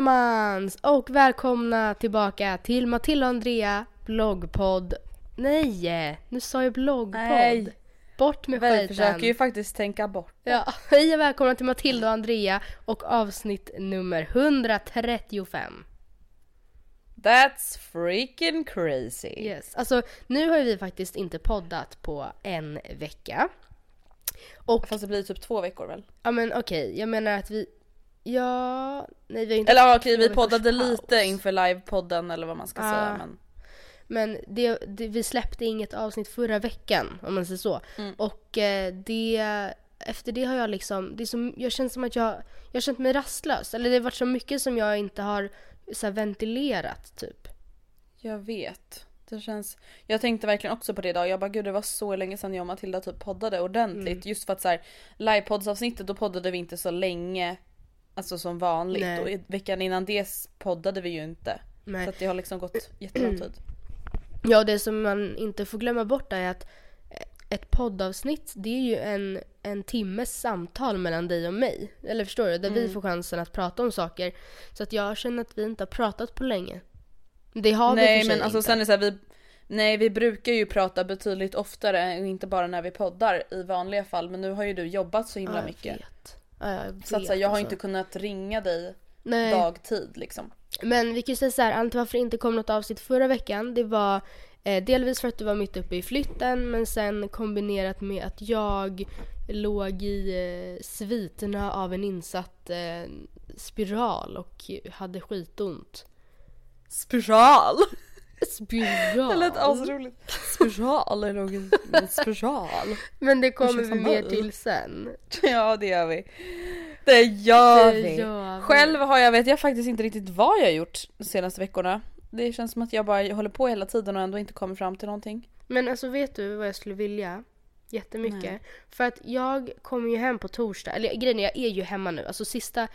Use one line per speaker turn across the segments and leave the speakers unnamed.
allesammans och välkomna tillbaka till Matilda och Andrea bloggpodd. Nej, nu sa jag bloggpodd.
Nej.
Bort med
Vi
skiten.
försöker ju faktiskt tänka bort.
Ja, hej och välkomna till Matilda och Andrea och avsnitt nummer 135.
That's freaking crazy.
Yes, alltså nu har vi faktiskt inte poddat på en vecka. Och,
Fast det blir typ två veckor väl?
ja men okej, jag menar att vi, ja, nej vi har inte
Eller ja, okej vi poddade lite inför livepodden eller vad man ska
Ah.
säga men
Men det, det, vi släppte inget avsnitt förra veckan om man säger så.
Mm.
Och eh, det, efter det har jag liksom, det är som, jag känner som att jag, jag har känt mig rastlös. Eller det har varit så mycket som jag inte har så här, ventilerat typ.
jag vet. Det känns, jag tänkte verkligen också på det idag. Jag bara gud det var så länge sedan jag och Matilda typ poddade ordentligt.
Mm.
Just för att så här livepoddsavsnittet då poddade vi inte så länge. Alltså som vanligt.
Nej.
Och veckan innan det poddade vi ju inte.
Nej.
Så att det har liksom gått jättelång tid.
Ja, det som man inte får glömma bort är att ett poddavsnitt, det är ju en, en timmes samtal mellan dig och mig. Eller förstår du? Där
Mm.
vi får chansen att prata om saker. Så att jag känner att vi inte har pratat på länge. Det har vi
Nej
för sig
men alltså
inte.
sen är det så här, vi Nej vi brukar ju prata betydligt oftare och inte bara när vi poddar i vanliga fall men nu har ju du jobbat så himla
Ja,
mycket.
vet. Ja, jag
Så att så jag har
alltså.
inte kunnat ringa dig
Nej.
dagtid liksom.
Men vi kan ju säga så här, anledningen till varför det inte kom något avsnitt förra veckan, det var eh, delvis för att du var mitt uppe i flytten, men sen kombinerat med att jag låg i eh, sviterna av en insatt eh, spiral och hade skitont.
Spiral!
Spiral?
Det lät asroligt. Spiral är en spiral.
Men det kommer vi mer till sen.
Ja det gör vi. Det gör
Det
vi.
gör vi.
Själv har jag, vet jag faktiskt inte riktigt vad jag har gjort de senaste veckorna. Det känns som att jag bara håller på hela tiden och ändå inte kommer fram till någonting.
Men alltså vet du vad jag skulle vilja? Jättemycket.
Nej.
För att jag kommer ju hem på torsdag, eller grejen är jag är ju hemma nu. Alltså sista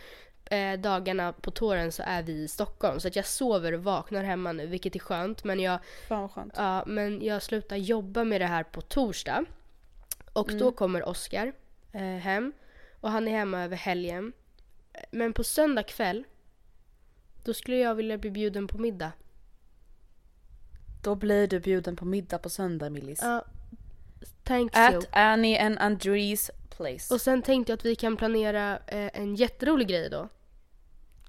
eh, dagarna på tåren så är vi i Stockholm. Så att jag sover och vaknar hemma nu, vilket är skönt. Men jag,
Fan skönt.
ja, men jag slutar jobba med det här på torsdag. Och
Mm.
då kommer Oskar eh, hem. Och han är hemma över helgen. Men på söndag kväll, då skulle jag vilja bli bjuden på middag.
Då blir du bjuden på middag på söndag Millis.
Ja, thanks you.
At Annie and Andrees place.
Och sen tänkte jag att vi kan planera eh, en jätterolig grej då.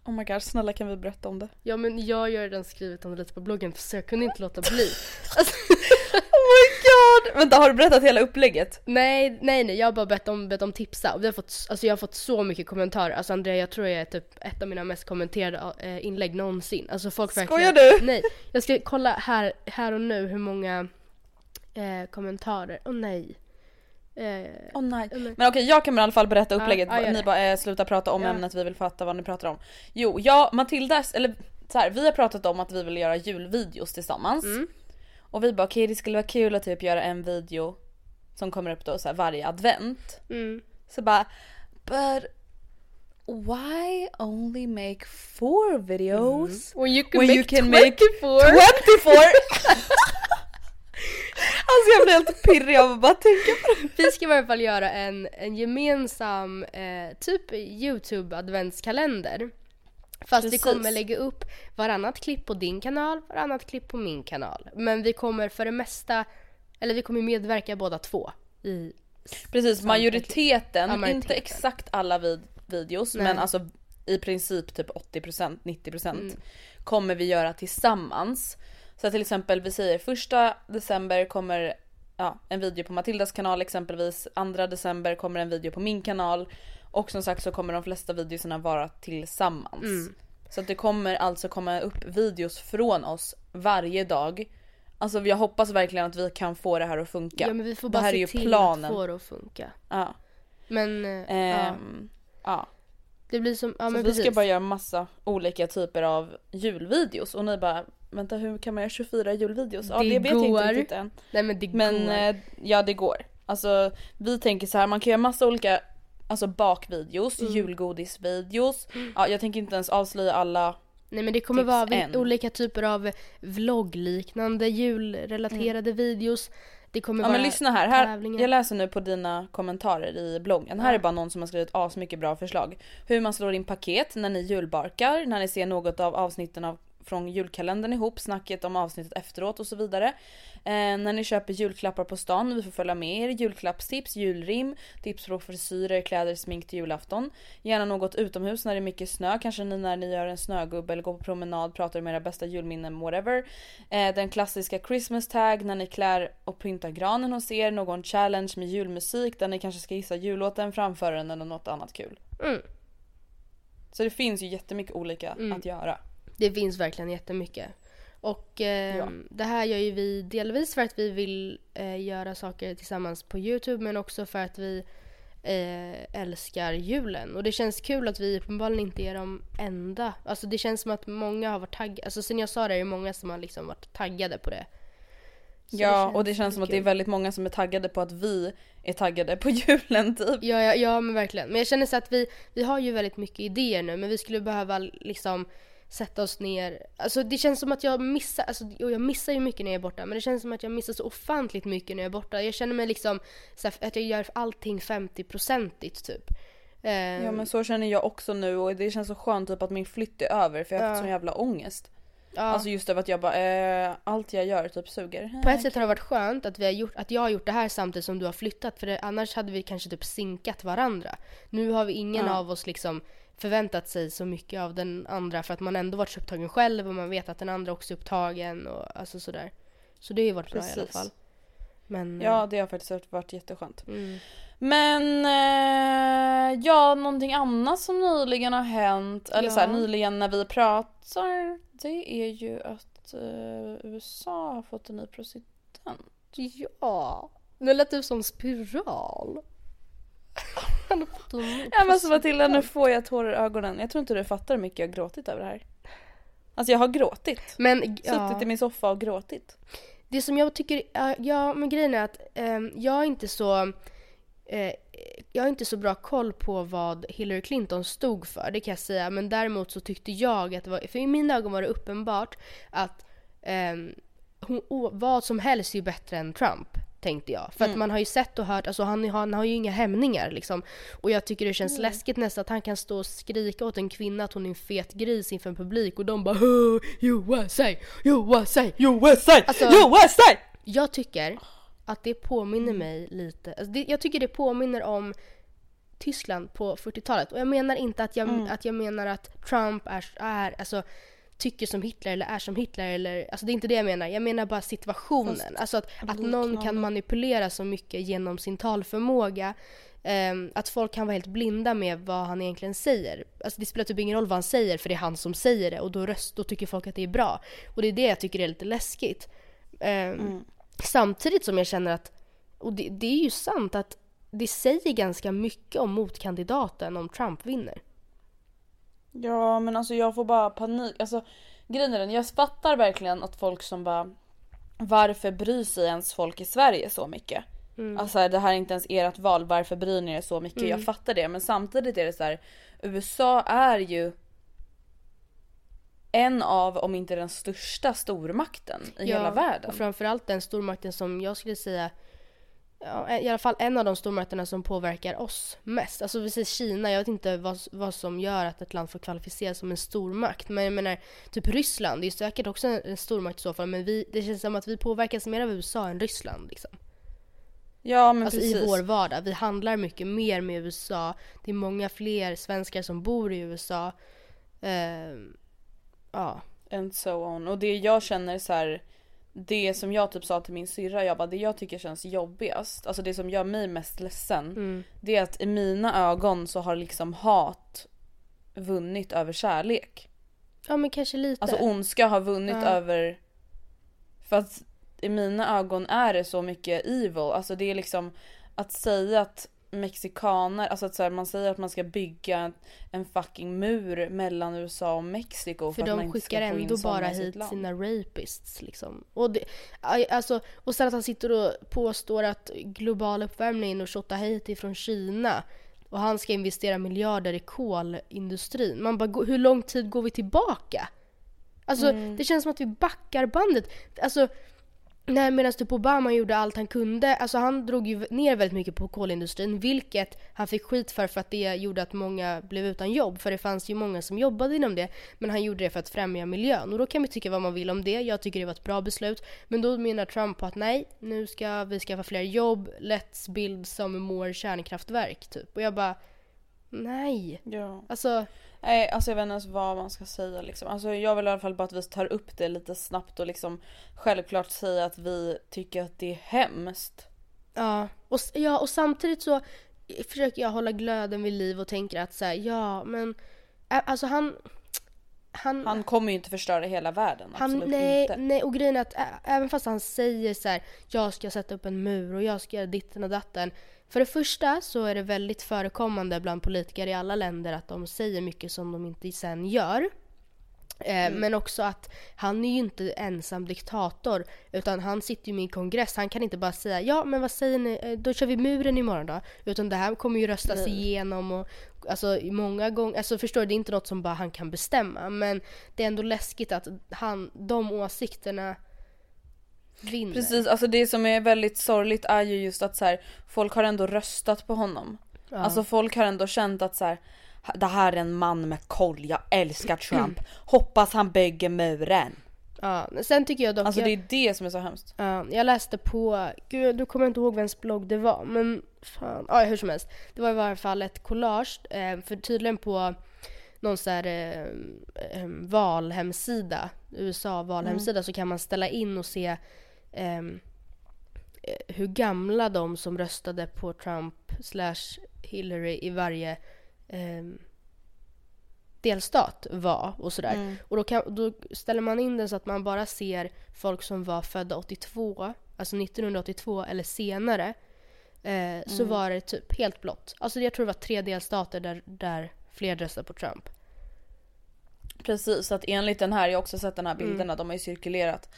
Oh my god, snälla kan vi berätta om det?
Ja men jag har ju redan skrivit om det lite på bloggen så jag kunde inte låta bli. Alltså,
Oh my god! Vänta har du berättat hela upplägget?
Nej, nej, nej, jag har bara bett om, bett om tipsa och vi har fått, alltså jag har fått så mycket kommentarer. Alltså Andrea, jag tror jag är typ ett av mina mest kommenterade eh, inlägg någonsin. Alltså folk
Skojar
verkligen...
du?
Nej, jag ska kolla här, här och nu hur många eh, kommentarer. Åh nej. Eh,
Åh nej.
Nej.
Men okej jag kan i alla fall berätta upplägget.
Ja, gör
ni bara eh, sluta prata om
Ja.
ämnet, vi vill fatta vad ni pratar om. Jo, jag, Matilda, eller så här, vi har pratat om att vi vill göra julvideos tillsammans.
Mm.
Och vi bara okej det skulle vara kul att typ göra en video som kommer upp då så här, varje advent.
mm.
Så bara but why only make four videos?
When you can
When
make
you can
24.
make 24! alltså jag blir helt pirrig av att bara tänka på det.
Vi ska i alla fall göra en, en gemensam eh, typ Youtube adventskalender. Fast
Precis.
vi kommer lägga upp varannat klipp på din kanal, varannat klipp på min kanal. Men vi kommer för det mesta, eller vi kommer medverka båda två i
Precis, majoriteten,
Ja, majoriteten.
inte exakt alla vid videos
Nej.
men alltså i princip typ 80% 90%
Mm.
kommer vi göra tillsammans. Så till exempel vi säger första december kommer ja, en video på Matildas kanal exempelvis, andra december kommer en video på min kanal och som sagt så kommer de flesta videorna vara tillsammans.
Mm.
Så att det kommer alltså komma upp videos från oss varje dag. Alltså jag hoppas verkligen att vi kan få det här att funka.
Ja men vi får
Det
bara
här är
se
ju
till
planen.
att få det att funka.
Ja.
Men, eh, ja,
Ehm, ja.
Det blir som, ja
så
men
vi
precis.
ska bara göra massa olika typer av julvideos och ni bara vänta hur kan man göra 24 julvideos? Ja
Det
det, vet jag inte riktigt än.
Nej men det
Men
går.
eh, ja det går. Alltså vi tänker så här man kan göra massa olika alltså bakvideos,
Mm.
julgodisvideos. Ja jag tänker inte ens avslöja alla.
Nej men det kommer vara
än.
olika typer av vloggliknande julrelaterade videos. Det kommer
Ja men lyssna här, här jag läser nu på dina kommentarer i bloggen. Här
Ja.
är bara någon som har skrivit asmycket bra förslag. Hur man slår in paket när ni julbarkar, när ni ser något av avsnitten av från julkalendern ihop, snacket om avsnittet efteråt och så vidare. Eh, när ni köper julklappar på stan, vi får följa med er, julklappstips, julrim, tips på frisyrer, kläder, smink till julafton. Gärna något utomhus när det är mycket snö, kanske ni när ni gör en snögubbe eller går på promenad, pratar om era bästa julminnen, whatever. Eh, den klassiska Christmas tag när ni klär och pyntar granen hos er, någon challenge med julmusik där ni kanske ska gissa jullåten framför den eller något annat kul.
Mm.
Så det finns ju jättemycket olika
Mm.
att göra.
Det finns verkligen jättemycket. Och eh,
Ja.
det här gör ju vi delvis för att vi vill eh, göra saker tillsammans på Youtube men också för att vi eh, älskar julen. Och det känns kul att vi uppenbarligen inte är de enda. Alltså det känns som att många har varit taggade. Alltså sen jag sa det är det många som har liksom varit taggade på det. Så
Ja och det känns som att det är väldigt många som är taggade på att vi är taggade på julen typ.
Ja, ja, ja men verkligen. Men jag känner så att vi, vi har ju väldigt mycket idéer nu men vi skulle behöva liksom sätta oss ner. Alltså det känns som att jag missar, alltså jo, jag missar ju mycket när jag är borta men det känns som att jag missar så ofantligt mycket när jag är borta. Jag känner mig liksom här, att jag gör allting 50-procentigt typ.
Ja men så känner jag också nu och det känns så skönt typ att min flytt är över för jag har haft
Ja.
sån jävla ångest.
ja.
Alltså just över att jag bara eh, allt jag gör typ suger.
På ett sätt har det varit skönt att, vi har gjort, att jag har gjort det här samtidigt som du har flyttat för det, annars hade vi kanske typ sinkat varandra. Nu har vi ingen
Ja.
av oss liksom förväntat sig så mycket av den andra för att man ändå varit så upptagen själv och man vet att den andra också är upptagen och alltså sådär. Så det har ju varit bra i alla fall. Men,
Ja det har faktiskt varit jätteskönt.
mm.
Men eh, ja någonting annat som nyligen har hänt, eller
Ja.
så här, nyligen när vi pratar, det är ju att eh, USA har fått en ny president.
Ja, nu lät du som spiral.
Ja men alltså Matilda nu får jag tårar i ögonen. Jag tror inte du fattar hur mycket jag har gråtit över det här. Alltså jag har gråtit.
Men ja.
Suttit i min soffa och gråtit.
Det som jag tycker, ja, men grejen är att ehm, jag är inte så eh, jag har inte så bra koll på vad Hillary Clinton stod för, det kan jag säga. Men däremot så tyckte jag att det var, för i mina ögon var det uppenbart att ehm, hon, vad som helst är ju bättre än Trump. Tänkte jag. För att man har ju sett och hört, alltså han, han har ju inga hämningar liksom. Och jag tycker det känns läskigt nästan att han kan stå och skrika åt en kvinna att hon är en fet gris inför en publik och de bara "Huh, USA, USA.
USA!
Alltså-
USA!
Jag tycker att det påminner mig lite, alltså det, jag tycker det påminner om Tyskland på 40-talet. Och jag menar inte att jag, att jag menar att Trump är, är alltså tycker som Hitler eller är som Hitler eller, alltså det är inte det jag menar. Jag menar bara situationen.
Fast
alltså att, att någon kan manipulera så mycket genom sin talförmåga. ehm, att folk kan vara helt blinda med vad han egentligen säger. Alltså det spelar typ ingen roll vad han säger för det är han som säger det och då, röst, då tycker folk att det är bra. Och det är det jag tycker är lite läskigt. Ehm, Samtidigt som jag känner att, och det, det är ju sant att det säger ganska mycket om motkandidaten om Trump vinner.
Ja men alltså jag får bara panik. Alltså grejen är den, jag fattar verkligen att folk som bara varför bryr sig ens folk i Sverige så mycket? Alltså det här är inte ens ert val, varför bryr ni er så mycket? Jag fattar det men samtidigt är det så här. USA är ju en av, om inte den största stormakten i hela världen.
Och framförallt den stormakten som jag skulle säga Ja, i alla fall en av de stormakterna som påverkar oss mest. Alltså vi säger Kina, jag vet inte vad, vad som gör att ett land får kvalificeras som en stormakt. Men jag menar, typ Ryssland, det är säkert också en, en stormakt i så fall. Men vi, det känns som att vi påverkas mer av USA än Ryssland. Liksom.
Ja men
Alltså
precis.
i vår vardag. Vi handlar mycket mer med USA. Det är många fler svenskar som bor i USA. Ehm, ja.
And so on. Och det jag känner så här. Det som jag typ sa till min syrra, jag bara det jag tycker känns jobbigast, alltså det som gör mig mest ledsen.
Mm.
Det är att i mina ögon så har liksom hat vunnit över kärlek.
ja, men kanske lite.
Alltså ondska har vunnit
Ja.
över... För att i mina ögon är det så mycket evil. Alltså det är liksom att säga att mexikaner, alltså att så här, man säger att man ska bygga en, fucking mur mellan USA och Mexiko för,
För
att man
de
inte
skickar
ska få in
ändå
såna
bara
i sitt
hit
land.
sina rapists liksom. Och, det, alltså, och sen att han sitter och påstår att global uppvärmning och Tjotahejti från Kina och han ska investera miljarder i kolindustrin. Man bara, hur lång tid går vi tillbaka? Alltså
Mm.
det känns som att vi backar bandet. Alltså när medan typ Obama gjorde allt han kunde, alltså han drog ju ner väldigt mycket på kolindustrin vilket han fick skit för för att det gjorde att många blev utan jobb. För det fanns ju många som jobbade inom det men han gjorde det för att främja miljön. Och då kan vi tycka vad man vill om det, jag tycker det var ett bra beslut. Men då menar Trump på att nej, nu ska vi skaffa fler jobb, let's build some more kärnkraftverk typ. Och jag bara nej,
Ja.
alltså
Nej alltså jag vet inte ens vad man ska säga liksom. Alltså jag vill i alla fall bara att vi tar upp det lite snabbt och liksom självklart säga att vi tycker att det är hemskt.
Ja, och, ja, och samtidigt så försöker jag hålla glöden vid liv och tänker att så här, ja men alltså han han,
Han kommer ju inte förstöra hela världen,
han nej,
inte.
nej, och grejen är att även fast han säger så här, jag ska sätta upp en mur och jag ska göra ditten och datten. För det första så är det väldigt förekommande bland politiker i alla länder att de säger mycket som de inte sen gör. Eh, Men också att han är ju inte ensam diktator utan han sitter ju med i kongress. Han kan inte bara säga ja men vad säger ni, Eh, då kör vi muren imorgon då. Utan det här kommer ju röstas igenom och alltså många gånger, alltså förstår du, det är inte något som bara han kan bestämma. Men det är ändå läskigt att han, de åsikterna vinner.
Precis, alltså det som är väldigt sorgligt är ju just att så här, folk har ändå röstat på honom. Alltså folk har ändå känt att så här, det här är en man med koll, jag älskar Trump. Hoppas han bygger muren.
Ja, men sen tycker jag dock,
Alltså det är det som är så hemskt.
ja, jag läste på, gud du kommer inte ihåg vems blogg det var men fan, ja hur som helst. Det var i varje fall ett collage, eh, för tydligen på någon så här eh, eh, valhemsida, USA-valhemsida så kan man ställa in och se ehm, eh, hur gamla de som röstade på Trump slash Hillary i varje ehm, delstat var och sådär. Och då, kan, då ställer man in den så att man bara ser folk som var födda 82, alltså 1982 eller senare. Eh, Så var det typ helt blått. Alltså jag tror det var tre delstater där, där fler röstade på Trump.
Precis, så att enligt den här, jag har också sett den här
Mm.
bilderna, de har ju cirkulerat.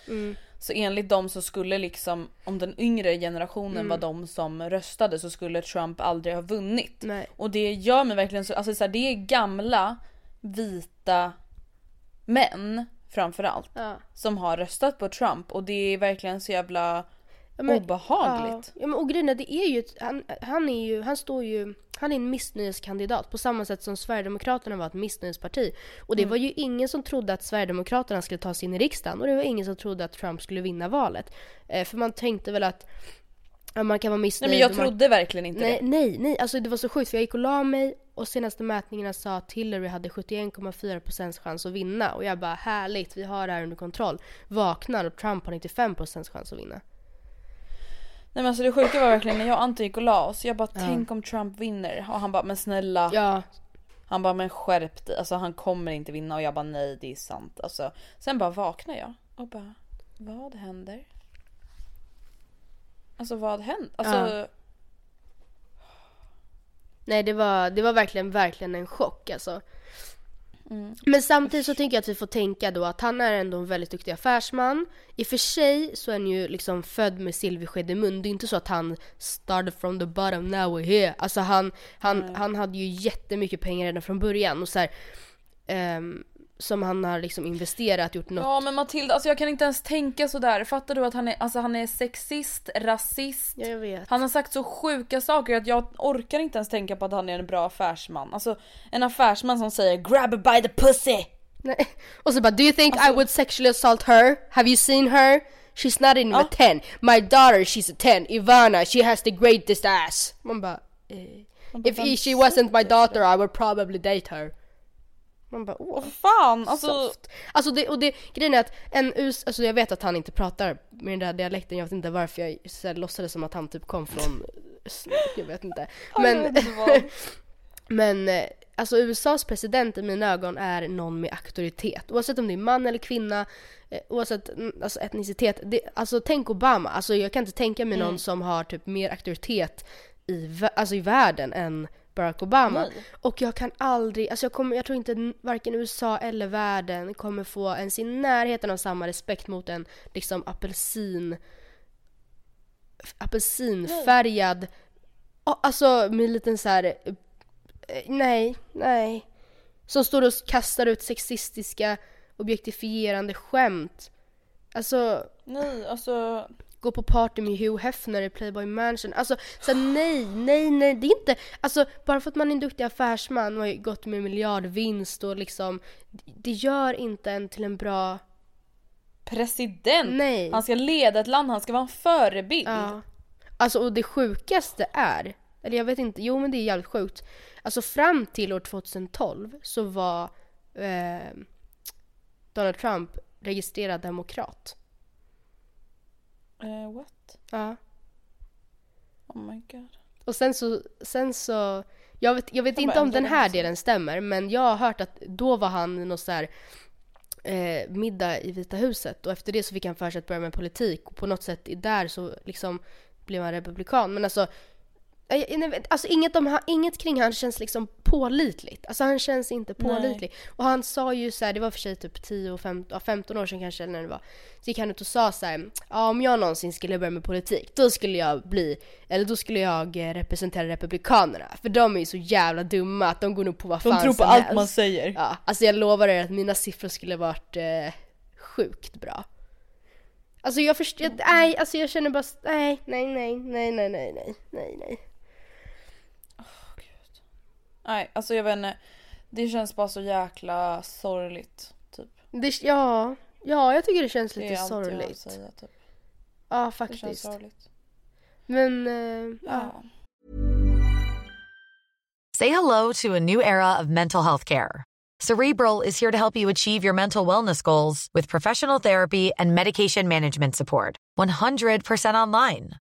Så enligt dem så skulle liksom, om den yngre generationen
Mm.
var de som röstade så skulle Trump aldrig ha vunnit.
Nej.
Och det gör mig verkligen så, alltså så här, det är gamla vita män framförallt
Ja.
som har röstat på Trump och det är verkligen så jävla
Ja, men-
obehagligt.
Ja, ja men och grejen är, det är ju, ett- han, han är ju, han står ju, han är en missnöjeskandidat på samma sätt som Sverigedemokraterna var ett missnöjesparti. Och det
Mm.
var ju ingen som trodde att Sverigedemokraterna skulle ta sig in i riksdagen och det var ingen som trodde att Trump skulle vinna valet. Eh, för man tänkte väl att man kan vara
Nej
missnöjd.
men jag
och man,
trodde verkligen inte
Nej,
det.
nej, nej, alltså det var så sjukt för jag gick och la mig och senaste mätningarna sa att Hillary hade 71,4% chans att vinna. Och jag bara härligt, vi har det här under kontroll. Vaknar och Trump har 95% chans att vinna.
Nej men alltså det sjuka var verkligen när jag och Anton gick och la oss, jag bara tänk om Trump vinner. Och han bara men snälla.
Ja,
Han bara men skärp dig, alltså han kommer inte vinna och jag bara nej det är sant. Alltså, sen bara vaknar jag och bara vad händer? Alltså vad händer? Alltså
Ja. nej det var, det var verkligen, verkligen en chock alltså.
Mm.
Men samtidigt så tänker jag att vi får tänka då att han är ändå en väldigt duktig affärsman. I och för sig så är han ju liksom född med silversked i mun. Det är inte så att han started from the bottom, now we're here. Alltså han, han, han hade ju jättemycket pengar redan från början och så här, ehm, som han har liksom investerat, gjort något.
Ja men Matilda, alltså jag kan inte ens tänka sådär. Fattar du att han är, alltså han är sexist, rasist.
Ja, jag vet.
Han har sagt så sjuka saker att jag orkar inte ens tänka på att han är en bra affärsman. Alltså en affärsman som säger 'grab her by the pussy'
Nej. Och så bara, do you think I
Alltså-
would sexually assault her? Have you seen her? She's not even a 10. My daughter, she's a 10. Ivana, she has the greatest ass. Man bara, eh. If
vem
she wasn't my daughter I would probably date her. Man bara, åh.
Fan, alltså
Soft. Alltså det, och det, grejen är att en US, alltså jag vet att han inte pratar med den där dialekten, jag vet inte varför jag så här, låtsades som att han typ kom från, jag vet inte. Men, men eh, alltså USAs president i mina ögon är någon med auktoritet. Oavsett om det är man eller kvinna, eh, oavsett mm, alltså etnicitet. Det, alltså tänk Obama, alltså jag kan inte tänka mig
Mm.
någon som har typ mer auktoritet i, alltså i världen än Barack Obama.
Nej.
Och jag kan aldrig, alltså jag, kommer, jag tror inte varken USA eller världen kommer få ens i närheten av samma respekt mot en liksom apelsin apelsinfärgad, Ja, alltså med en liten så här eh, nej, nej. Som står och kastar ut sexistiska objektifierande skämt. Alltså,
nej alltså
gå på party med Hugh Hefner i Playboy Mansion. Alltså, så här, nej, nej, nej, det är inte, alltså bara för att man är en duktig affärsman och har gått med miljardvinst och liksom, det gör inte en till en bra,
president.
Nej.
Han ska leda ett land, han ska vara en förebild.
ja. Alltså och det sjukaste är, eller jag vet inte, jo men det är jävligt sjukt. Alltså fram till år 2012 så var eh, Donald Trump registrerad demokrat.
Eh, what?
Ja.
Oh my god.
Och sen så, sen så jag vet, jag vet inte om den här delen stämmer, men jag har hört att då var han någon så här eh, middag i Vita huset och efter det så fick han för sig att börja med politik och på något sätt där så liksom blev han republikan. Men alltså, alltså inget, om, inget kring han känns liksom pålitligt. Alltså han känns inte pålitlig. Och han sa ju så här, det var för sig typ 10 och 15, ja, 15 år sedan kanske eller när det var. Så gick han ut och sa så här, ja om jag någonsin skulle börja med politik, då skulle jag bli, eller då skulle jag eh, representera republikanerna. För de är ju så jävla dumma att de går nog på vad
De
fan
tror på allt
helst.
man säger.
Ja, alltså jag lovar er att mina siffror skulle varit eh, sjukt bra. Alltså jag förstår, nej, alltså jag känner bara, nej, nej, nej, nej, nej, nej, nej, nej, nej.
Alltså jag vet inte. Det känns bara så jäkla sorgligt. Typ.
Det, ja, ja, jag tycker det känns
Det
lite
är allt jag
sorgligt.
säga, typ.
Ja,
Det känns
faktiskt.
sorgligt.
Men, eh, ja.
Ja.
Say hello to a new era of mental health care. Cerebral is here to help you achieve your mental wellness goals with professional therapy and medication management support. 100% online.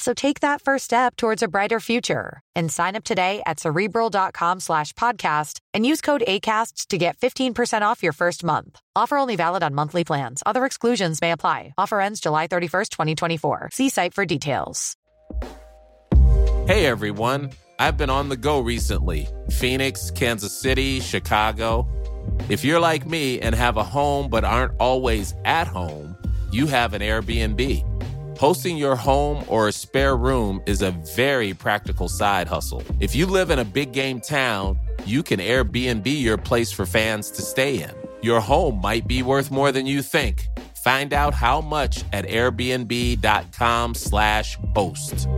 So take that first step towards a brighter future and sign up today at cerebral.com slash podcast and use code ACAST to get 15% off your first month. Offer only valid on monthly plans. Other exclusions may apply. Offer ends July 31st, 2024. See site for details.
Hey everyone, I've been on the go recently Phoenix, Kansas City, Chicago. If you're like me and have a home but aren't always at home, you have an Airbnb. Hosting your home or a spare room is a very practical side hustle. If you live in a big game town you can Airbnb your place for fans to stay in. Your home might be worth more than you think. Find out how much at airbnb.com/slash host.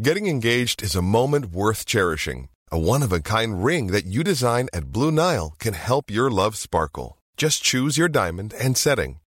Getting engaged is a moment worth cherishing. A one of a kind ring that you design at Blue Nile can help your love sparkle. Just choose your diamond and setting.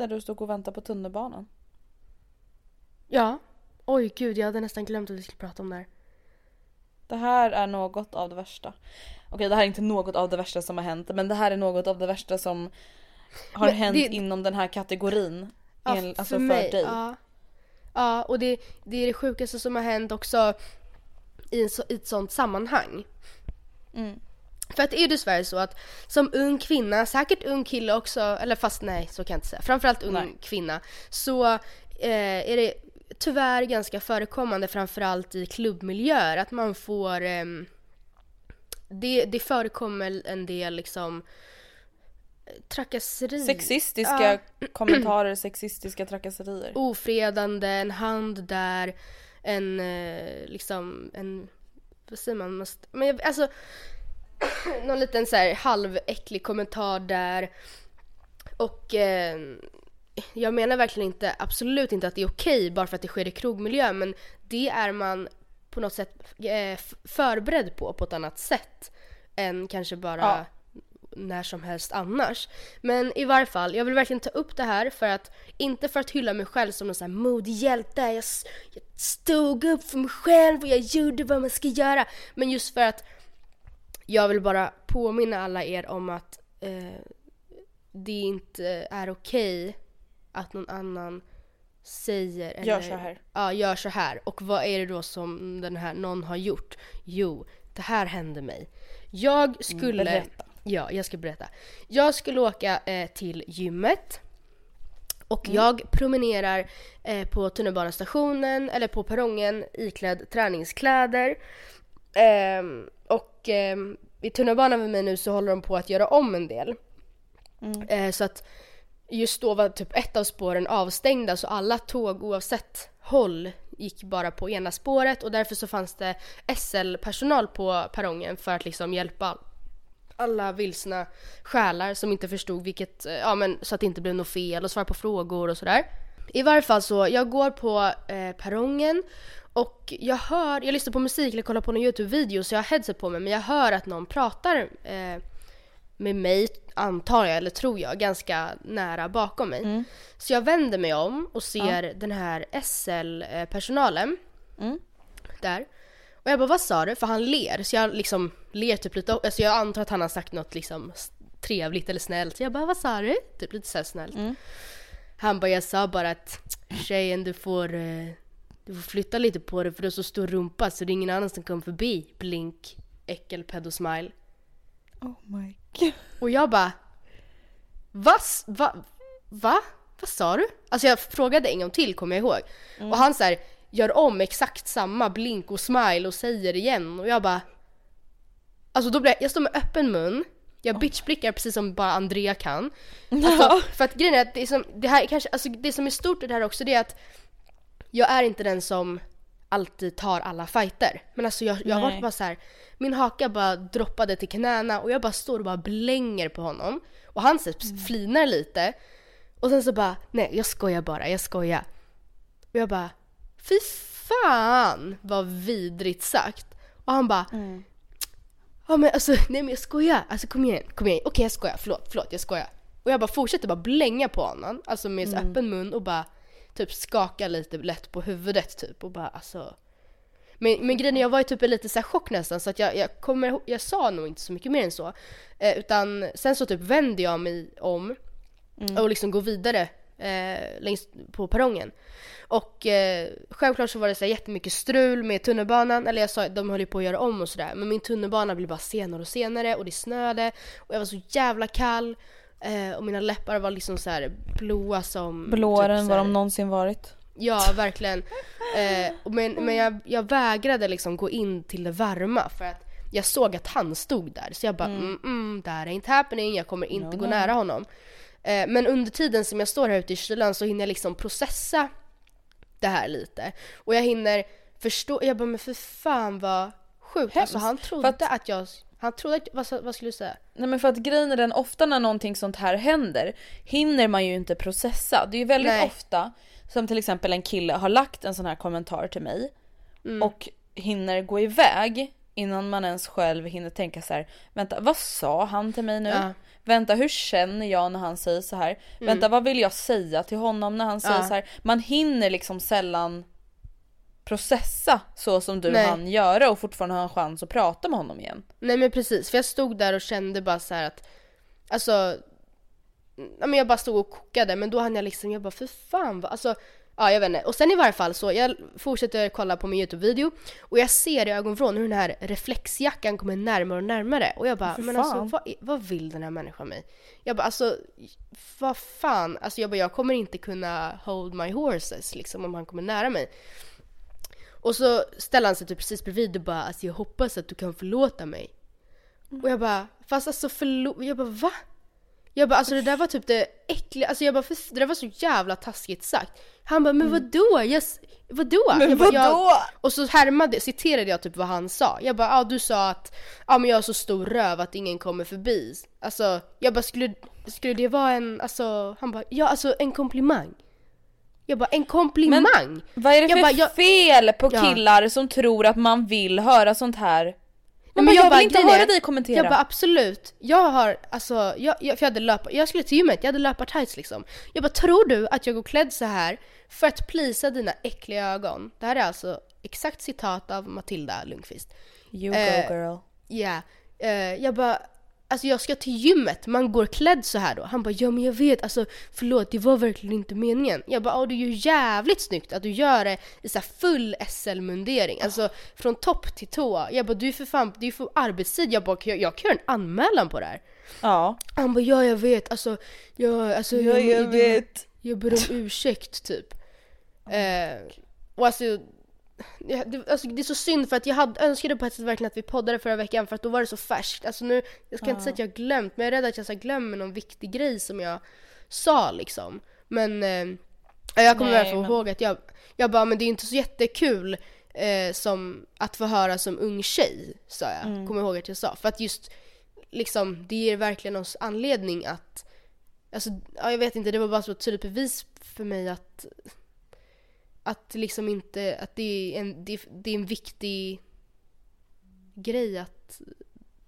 Där du stod och väntade på tunnelbanan.
Ja. Oj gud, jag hade nästan glömt att vi skulle prata om det här.
Det här är något av det värsta. Okej det här är inte något av det värsta som har hänt men det här är något av det värsta som har
Men
hänt
det-
inom den här kategorin.
Ja,
En- alltså för, dig.
Ja, ja och det, det är det sjukaste som har hänt också i, så, i ett sånt sammanhang.
Mm.
För att det är ju dessvärre så att som ung kvinna, säkert ung kille också, eller fast nej så kan jag inte säga, framförallt ung
Nej.
kvinna, så eh, är det tyvärr ganska förekommande framförallt i klubbmiljöer att man får ehm, det, det förekommer en del liksom trakasserier.
Sexistiska
Ja.
kommentarer, sexistiska trakasserier.
ofredande, en hand där, en eh, liksom en, vad säger man, måste, men jag, alltså någon liten så här halväcklig kommentar där och eh, jag menar verkligen inte, absolut inte att det är okej bara för att det sker i krogmiljö men det är man på något sätt eh, förberedd på på ett annat sätt än kanske bara
Ja.
när som helst annars. Men i varje fall, jag vill verkligen ta upp det här för att, inte för att hylla mig själv som någon sån här modig hjälte, jag, jag stod upp för mig själv och jag gjorde vad man ska göra. Men just för att jag vill bara påminna alla er om att eh, det inte är okej att någon annan säger eller
Gör så här.
Ja, gör så här. Och vad är det då som den här någon har gjort? Jo, det här hände mig. Jag skulle...
berätta.
Ja, jag ska berätta. Jag skulle åka eh, till gymmet. Och
Mm.
jag promenerar eh, på tunnelbanestationen, eller på perrongen, iklädd träningskläder. Ehm, och ehm, i tunnelbanan med mig nu så håller de på att göra om en del. Eh, så att just då var typ ett av spåren avstängda så alla tåg oavsett håll gick bara på ena spåret och därför så fanns det SL-personal på perrongen för att liksom hjälpa alla vilsna själar som inte förstod vilket, eh, ja men så att det inte blev något fel och svara på frågor och sådär. I varje fall så, jag går på eh, perrongen och jag hör, jag lyssnar på musik eller kollar på någon YouTube-video så jag har headset på mig men jag hör att någon pratar eh, med mig, antar jag, eller tror jag, ganska nära bakom mig. Så jag vänder mig om och ser den här SL-personalen där. Och jag bara, vad sa du? För han ler, så jag liksom ler typ lite, alltså jag antar att han har sagt något liksom trevligt eller snällt. Så jag bara, vad sa du? Typ lite såhär snällt. Han bara, jag sa bara att tjejen du får, eh, du får flytta lite på dig för du har så stor rumpa så det är ingen annan som kommer förbi. Blink, äckel, pedosmile.
Oh my god.
Och jag bara Va? Va? Va? Vad sa du? Alltså jag frågade en gång till kommer jag ihåg. Och han så här, gör om exakt samma blink och smile och säger igen och jag bara Alltså då blir jag, jag står med öppen mun jag bitchblickar precis som bara Andrea kan. Alltså, för att grejen är att det, är som, det här är kanske, alltså det som är stort i det här också det är att jag är inte den som alltid tar alla fighter. Men alltså jag, jag var bara så här. min haka bara droppade till knäna och jag bara står och bara blänger på honom. Och han så här flinar lite. Och sen så bara, nej jag skojar bara, jag skojar. Och jag bara, fy fan vad vidrigt sagt. Och han bara, ja men alltså nej men jag skojar, alltså kom igen, kom igen, okej jag skojar, förlåt, förlåt jag skojar. Och jag bara fortsätter bara blänga på honom, alltså med så öppen mun och bara typ skaka lite lätt på huvudet typ och bara alltså men, men grejen är, jag var ju typ i lite så här chock nästan så att jag, jag kommer jag sa nog inte så mycket mer än så. Eh, utan sen så typ vände jag mig om och liksom går vidare eh, längst på perrongen. Och eh, självklart så var det så här jättemycket strul med tunnelbanan, eller jag sa de höll ju på att göra om och sådär. Men min tunnelbana blev bara senare och senare och det snöade och jag var så jävla kall. Eh, och mina läppar var liksom så här blåa som...
Blåare
typ
än vad
här-
de någonsin varit.
Ja, verkligen. Eh, men men jag, jag vägrade liksom gå in till det varma för att jag såg att han stod där. Så jag bara mm. Mm, that ain't happening, jag kommer inte gå nära honom. Eh, men under tiden som jag står här ute i kylan så hinner jag liksom processa det här lite. Och jag hinner förstå, jag bara men för fan vad sjukt. Alltså han trodde
att-
att, jag, han trodde att, vad, vad skulle du säga?
Nej men för att grejen är den, ofta när någonting sånt här händer hinner man ju inte processa. Det är ju väldigt
Nej.
ofta som till exempel en kille har lagt en sån här kommentar till mig
Mm.
och hinner gå iväg innan man ens själv hinner tänka så här. vänta vad sa han till mig nu?
Ja.
Vänta hur känner jag när han säger så här? Vänta vad vill jag säga till honom när han säger
Mm. Ja.
så här? Man hinner liksom sällan processa så som du
Nej.
hann göra och fortfarande ha en chans att prata med honom igen.
Nej men precis, för jag stod där och kände bara så här att Alltså ja, men Jag bara stod och kokade men då hann jag liksom, jag bara för fan vad, alltså Ja jag vet inte, och sen i varje fall så, jag fortsätter kolla på min YouTube-video och jag ser i ögonvrån hur den här reflexjackan kommer närmare och närmare och jag bara, men
fan.
alltså vad, vad vill den här människan mig? Jag bara alltså, vad fan, alltså jag bara jag kommer inte kunna hold my horses liksom om han kommer nära mig. Och så ställer han sig typ precis bredvid och bara alltså jag hoppas att du kan förlåta mig. Och jag bara fast alltså förlåt, jag bara va? Jag bara alltså det där var typ det äckliga, alltså jag bara för, det där var så jävla taskigt sagt. Han bara men vadå? Jag, vadå?
Mm. Men
jag bara, jag-
vadå?
och så härmade, citerade jag typ vad han sa. Jag bara ja du sa att ja men jag har så stor röv att ingen kommer förbi. Alltså jag bara skulle, skulle det vara en, alltså han bara ja alltså en komplimang. Jag bara en komplimang?
Vad är det
Jag
för
bara, jag-
fel på
Ja.
killar som tror att man vill höra sånt här? Man
men
bara, jag,
bara,
vill inte höra
är-
dig kommentera.
Jag bara absolut, jag har alltså, jag, jag, för jag hade löpa, jag skulle till gymmet, jag hade löpartights liksom. Jag bara tror du att jag går klädd så här för att plisa dina äckliga ögon? Det här är alltså exakt citat av Matilda Lundqvist.
you go
eh,
girl.
Ja, eh, jag bara Alltså jag ska till gymmet, man går klädd så här då. Han bara ja men jag vet, alltså förlåt det var verkligen inte meningen. Jag bara ja det är ju jävligt snyggt att du gör det i så full SL-mundering. Alltså från topp till tå. Jag bara du är för fan, det är för arbetstid. Jag bara jag, jag kan göra en anmälan på det här.
Ja.
Han bara ja jag vet, alltså, jag, alltså
Ja, jag vet.
jag ber om ursäkt typ. Eh, och alltså, alltså det är så synd för att jag hade, önskade på ett sätt verkligen att vi poddade förra veckan för att då var det så färskt. Alltså nu, jag ska inte säga att jag har glömt men jag är rädd att jag så glömmer någon viktig grej som jag sa liksom. Men eh, ja, jag kommer väl få
men-
ihåg att jag, jag bara men det är inte så jättekul eh, som att få höra som ung tjej sa jag.
Mm.
Kommer ihåg att jag sa. För att just liksom det ger verkligen oss anledning att Alltså, ja, jag vet inte, det var bara så ett tydligt bevis för mig att att liksom inte, att det är en, det, det är en viktig grej att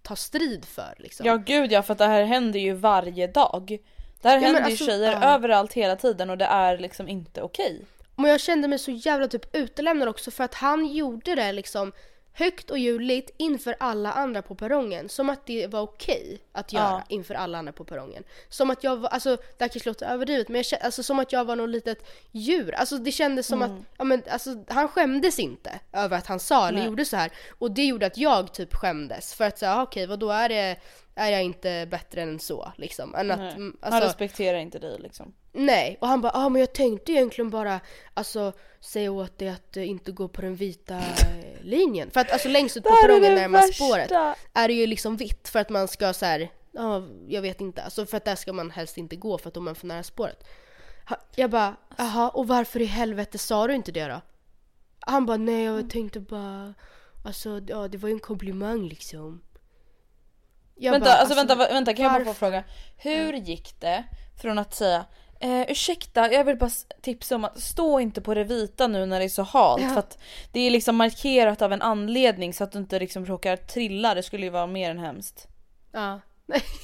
ta strid för liksom.
Ja gud ja för att det här händer ju varje dag. Det här
men
händer
alltså,
ju tjejer
ja.
överallt hela tiden och det är liksom inte okej.
Men jag kände mig så jävla typ utelämnad också för att han gjorde det liksom högt och ljudligt inför alla andra på perrongen. Som att det var okej att göra
Ja.
inför alla andra på perrongen. Som att jag var, alltså det här kanske låter överdrivet men jag kände, alltså som att jag var något litet djur. Alltså det kändes som
Mm.
att, ja men alltså han skämdes inte över att han sa eller
Nej.
gjorde så här. Och det gjorde att jag typ skämdes. För att säga okej vad då är det, är jag inte bättre än så liksom. Än att, mm,
Han
alltså,
respekterar inte dig liksom.
Nej, och han bara ah, men jag tänkte egentligen bara alltså säga åt dig att eh, inte gå på den vita eh, linjen. För att alltså längst ut på
Det här är
perrongen
det
närmast
värsta.
spåret är det ju liksom vitt för att man ska så här, ja jag vet inte, alltså för att där ska man helst inte gå för att då är man för nära spåret. Ha- Jag bara, jaha och varför i helvete sa du inte det då? Han bara nej jag tänkte bara, alltså ja det var ju en komplimang liksom. Jag
vänta,
bara,
alltså, vänta, va- vänta kan jag bara få
varför?
fråga. Hur gick det från att säga Eh, ursäkta, jag vill bara tipsa om att stå inte på det vita nu när det är så halt
Ja.
för att det är liksom markerat av en anledning så att du inte liksom råkar trilla, det skulle ju vara mer än hemskt.
Ja.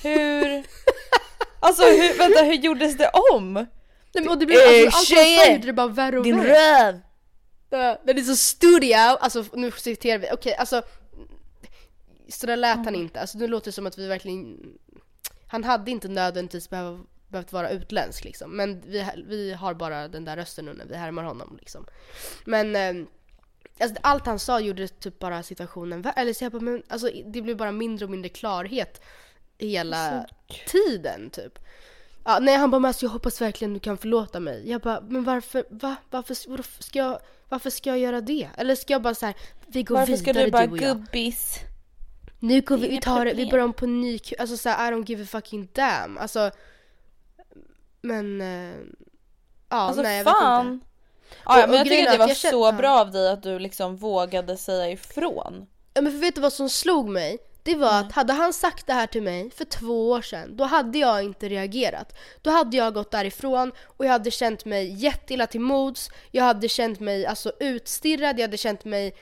Hur? Alltså hur, vänta hur gjordes det om?
Nej, men, och det blev,
Eh,
alltså, allt han sa
tjejer!
gjorde det bara värre och
Din
värre.
röv!
Ja, Men det är så studio, alltså nu citerar vi, okej alltså Så där lät han inte, alltså nu låter det som att vi verkligen Han hade inte nödvändigtvis behöva behövt vara utländsk liksom. Men vi, vi har bara den där rösten nu när vi härmar honom liksom. Men eh, alltså, allt han sa gjorde typ bara situationen vär- Eller så jag bara, men alltså det blev bara mindre och mindre klarhet hela tiden typ. Ja, nej han bara men alltså, jag hoppas verkligen du kan förlåta mig. Jag bara men varför, va? Varför, varför ska jag, varför ska jag göra det? Eller ska jag bara så här, vi går
Varför ska
vidare
du bara
du och jag.
gubbis?
Nu går vi, vi tar det, vi börjar om på ny Alltså såhär I don't give a fucking damn. Alltså. Men. Eh, ja
Alltså
nej jag vet
fan.
inte.
Ja, ja, men jag tycker att det var
känner-
så bra av dig att du liksom vågade säga ifrån.
Ja men för vet du vad som slog mig? Det var att hade han sagt det här till mig för två år sedan, då hade jag inte reagerat. Då hade jag gått därifrån och jag hade känt mig jätteilla till mods, jag hade känt mig alltså utstirrad, jag hade känt mig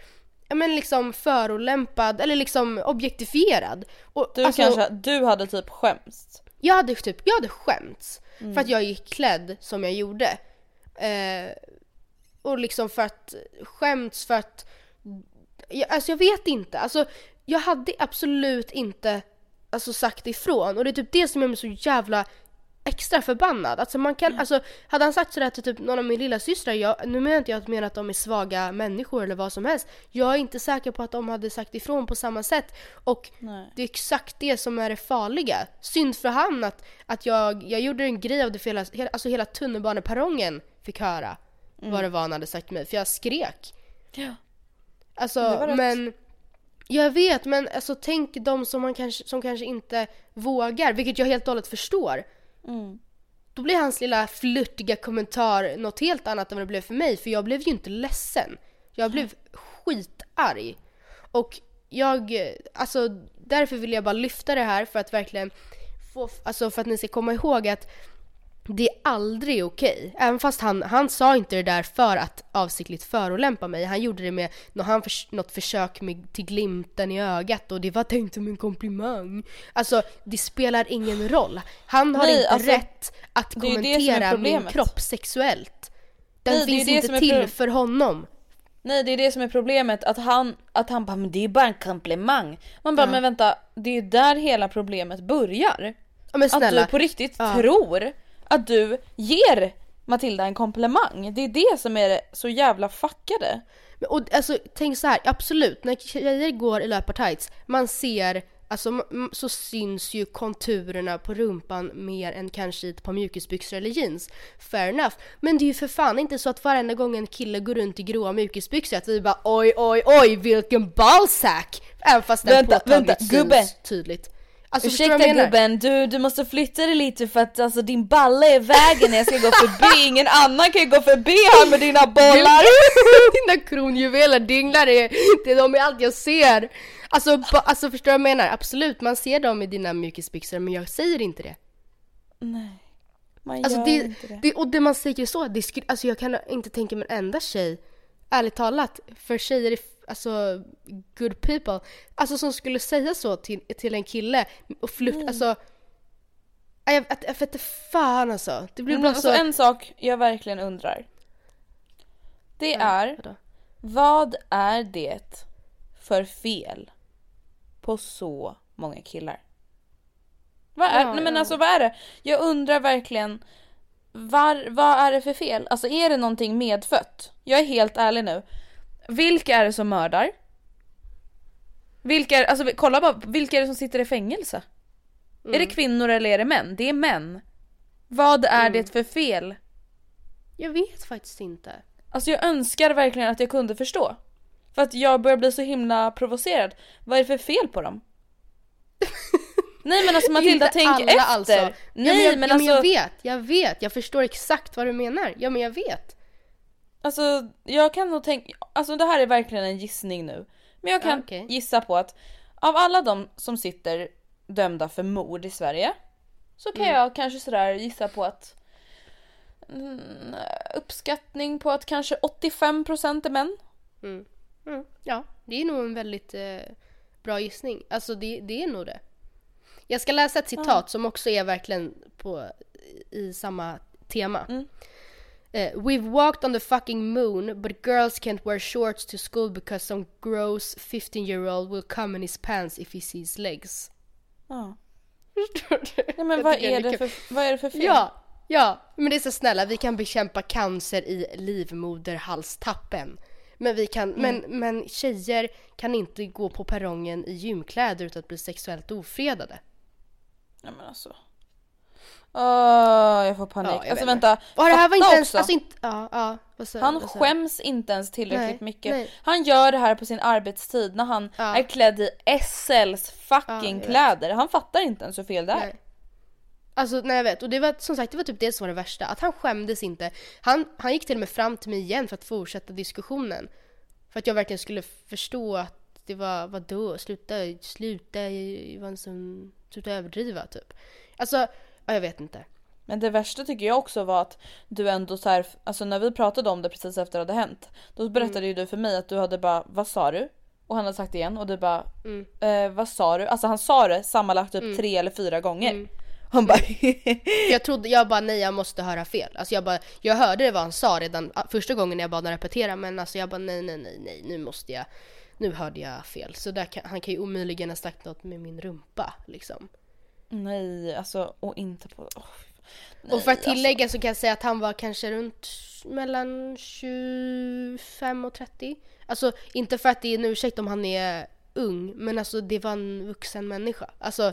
ja men liksom förolämpad eller liksom objektifierad. Och,
Du
alltså,
kanske, du hade typ skämts.
Jag hade typ, jag hade skämts för att jag gick klädd som jag gjorde. Eh, och liksom för att, skämts för att, jag, alltså jag vet inte. Alltså jag hade absolut inte alltså, sagt ifrån och det är typ det som gör mig så jävla extra förbannad. Alltså man kan, alltså hade han sagt sådär till typ någon av min lilla systrar, jag, nu menar inte jag att mena att de är svaga människor eller vad som helst. Jag är inte säker på att de hade sagt ifrån på samma sätt och
Nej.
det är exakt det som är det farliga. Synd för han att, att jag, jag gjorde en grej av det för hela, hela, alltså hela tunnelbaneperrongen fick höra vad det var han hade sagt till mig för jag skrek.
Ja.
Alltså men jag vet men alltså tänk de som, man kanske, som kanske inte vågar, vilket jag helt och hållet förstår.
Mm.
Då blir hans lilla flörtiga kommentar något helt annat än vad det blev för mig för jag blev ju inte ledsen. Jag blev skitarg. Och jag, alltså därför vill jag bara lyfta det här för att verkligen få, alltså för att ni ska komma ihåg att det är aldrig okej. Även fast han, han sa inte det där för att avsiktligt förolämpa mig. Han gjorde det med han förs- något försök med, till glimten i ögat och det var tänkt som en komplimang. Alltså det spelar ingen roll. Han har
Nej,
inte
alltså,
rätt att kommentera min kropp sexuellt. Den
Nej,
finns inte till för honom.
Nej det är det som är problemet, att han, att han bara men det är bara en komplimang. Man bara
Ja.
men vänta, det är ju där hela problemet börjar.
Ja,
Att du på riktigt
Ja.
tror att du ger Matilda en komplimang. Det är det som är så jävla fuckade.
Men, Och alltså tänk så här, absolut, när tjejer går i löpartights, man ser, alltså så syns ju konturerna på rumpan mer än kanske i ett par mjukisbyxor eller jeans. Fair enough. Men det är ju för fan inte så att varenda gång en kille går runt i gråa mjukisbyxor att vi bara oj oj oj vilken ballsack! Även fast den
Vänta,
påtagligt
vänta,
syns
gubben.
tydligt. Alltså,
Ursäkta gubben, du, du måste flytta dig lite för att alltså, din balle är i vägen när jag ska gå förbi. Ingen annan kan ju gå förbi här med dina bollar.
Dina kronjuveler dinglar det, det är de är allt jag ser. Alltså, ba, alltså förstår du vad jag menar? Absolut, man ser dem i dina mjukisbyxor men jag säger inte det.
Nej, man
Alltså
gör
det,
inte det.
det, och det man säger så, det skulle, alltså jag kan inte tänka mig en enda tjej, ärligt talat, för tjejer är alltså good people, alltså som skulle säga så till, till en kille och flirt,
Mm.
alltså jag, jag, jag vet fan alltså. Det blir
Men
bara
alltså
så...
en sak jag verkligen undrar. Det är,
Vadå?
vad är det för fel på så många killar? Vad är,
Ja,
nej men
ja.
alltså vad är det? Jag undrar verkligen var, vad är det för fel? Alltså är det någonting medfött? Jag är helt ärlig nu. Vilka är det som mördar? Vilka är, alltså kolla bara, vilka är det som sitter i fängelse? Är
Mm.
det kvinnor eller är det män? Det är män. Vad är
Mm.
det för fel?
Jag vet faktiskt inte.
Alltså jag önskar verkligen att jag kunde förstå. För att jag börjar bli så himla provocerad. Vad är det för fel på dem? Nej men alltså Matilda tänk
alla
efter.
alltså.
Nej
ja, men, jag,
men alltså,
men jag vet, jag vet, jag förstår exakt vad du menar. Ja men jag vet.
Alltså jag kan nog tänka, alltså det här är verkligen en gissning nu. Men jag kan
Ja, okej.
gissa på att av alla de som sitter dömda för mord i Sverige så kan
Mm.
jag kanske sådär gissa på att mm, uppskattning på att kanske 85% är män.
Mm, ja, det är nog en väldigt eh, bra gissning. Alltså det, det är nog det. Jag ska läsa ett citat som också är verkligen på, i samma tema.
Mm.
Eh, We've walked on the fucking moon but girls can't wear shorts to school because some gross 15 year old will come in his pants if he sees legs.
Ja.
Förstår du?
Nej men vad är, det för, vad är det för fel?
Ja, ja, men det är så snälla, vi kan bekämpa cancer i livmoderhalstappen. Men vi kan, men, men tjejer kan inte gå på perrongen i gymkläder utan att bli sexuellt ofredade.
Nej men alltså. Åh, jag får panik.
Ja, jag
alltså vänta.
Och det här var inte ens,
också.
alltså inte, ja, ja. Sa,
Han skäms inte ens tillräckligt
Nej,
mycket.
nej.
Han gör det här på sin arbetstid när han
Ja.
är klädd i SLs
Ja,
fucking
vet.
kläder. Han fattar inte ens hur fel det är.
Nej. Alltså nej jag vet och det var som sagt det var typ det som var det värsta att han skämdes inte. Han, han gick till och med fram till mig igen för att fortsätta diskussionen. För att jag verkligen skulle förstå att det var vadå sluta, sluta, sån, sluta överdriva typ. Alltså, ja, jag vet inte.
Men det värsta tycker jag också var att du ändå så här, alltså när vi pratade om det precis efter det hade hänt. Då berättade
Mm.
ju du för mig att du hade bara, vad sa du? Och han hade sagt det igen och du bara,
Mm.
eh, vad sa du? Alltså han sa det sammanlagt typ tre eller fyra gånger.
Mm.
Han bara,
Jag trodde, jag bara nej jag måste höra fel. Alltså jag bara, jag hörde vad han sa redan ah, första gången jag bad honom repetera men alltså jag bara nej nej nej nej nu måste jag, nu hörde jag fel. Så där kan, han kan ju omöjligen ha sagt något med min rumpa liksom.
Nej alltså och inte på, åh,
Och för att
nej,
tillägga så kan jag säga att han var kanske runt mellan 25 och 30. Alltså inte för att det är en ursäkt om han är ung, men alltså det var en vuxen människa. Alltså,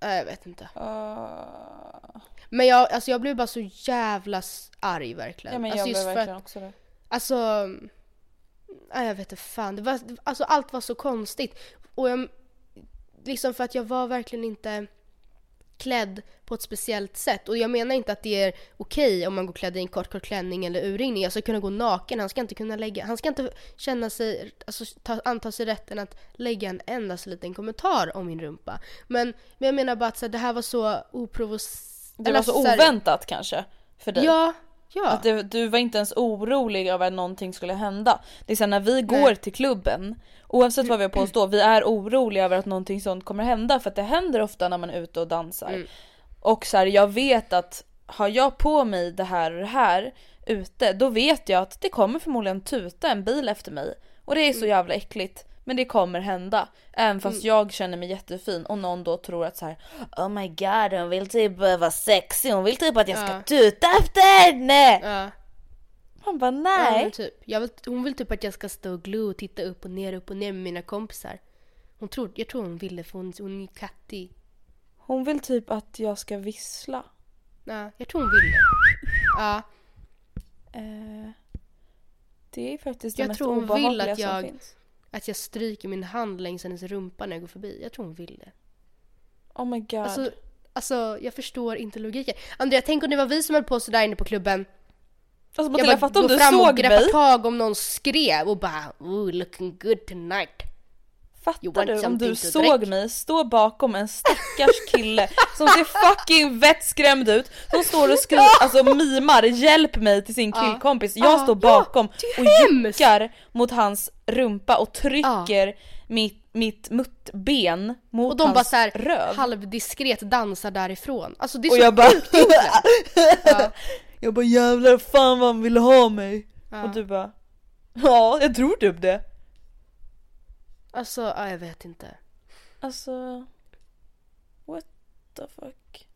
nej, jag vet inte.
Alltså, ah.
Men jag, alltså jag blev bara så jävla arg verkligen.
ja men
alltså
jag blev
för
verkligen
att,
också det.
alltså, nej, jag vet inte fan. Det var, alltså allt var så konstigt. Och jag, liksom för att jag var verkligen inte klädd på ett speciellt sätt. Och jag menar inte att det är okej om man går klädd i en kort, kort klänning eller urringning. Jag ska kunna gå naken. Han ska inte kunna lägga, han ska inte känna sig, alltså ta, anta sig rätten att lägga en endast liten kommentar om min rumpa. Men, men jag menar bara att så här, det här var så oprovocerat.
Det var så oväntat kanske för dig.
Ja, ja.
Att det, du var inte ens orolig över att någonting skulle hända. Det är så här, när vi går
Nej.
till klubben, oavsett vad vi har på oss då, vi är oroliga över att någonting sånt kommer hända för att det händer ofta när man är ute och dansar.
Mm.
Och så här, jag vet att har jag på mig det här och det här ute, då vet jag att det kommer förmodligen tuta en bil efter mig. Och det är
Mm.
så jävla äckligt. Men det kommer hända. Även fast jag känner mig jättefin och någon då tror att så här, Oh my god hon vill typ vara sexig, hon vill typ att jag ska
Ja.
tuta efter henne!
ja.
Han bara
Ja,
nej.
men typ. Jag vill, hon vill typ att jag ska stå och glo och titta upp och ner, upp och ner med mina kompisar. Hon tror, jag tror hon ville för hon, hon är kattig.
Hon vill typ att jag ska vissla.
Ja, jag tror hon ville. Ja,
Eh, det är faktiskt det
Jag
mest
vill
obehagliga
att
som
jag-
finns.
Att jag stryker min hand längs hennes rumpa när jag går förbi. Jag tror hon vill det.
Oh my god.
Alltså, alltså jag förstår inte logiken. Andrea, tänk om det var vi som höll på sådär inne på klubben.
alltså Matilda fatta om
gå
du
fram och
såg
greppa
mig.
tag om någon skrev och bara Ooh, looking good tonight.
Fattar du om
something
du såg mig stå bakom en stackars kille som ser fucking vettskrämd ut. Som står och skriver, alltså mimar hjälp mig till sin killkompis. Jag
Ja,
står bakom och juckar mot hans rumpa och trycker mitt, mitt muttben mot
Och de
hans
bara såhär
röv.
halvdiskret dansar därifrån. Alltså det är
Och
så
jag bara
sjukt. Ja.
Jag bara jävlar fan vad han ville ha mig.
Ja.
Och du bara Ja jag tror typ det.
Alltså, ja, jag vet inte.
Alltså What the fuck.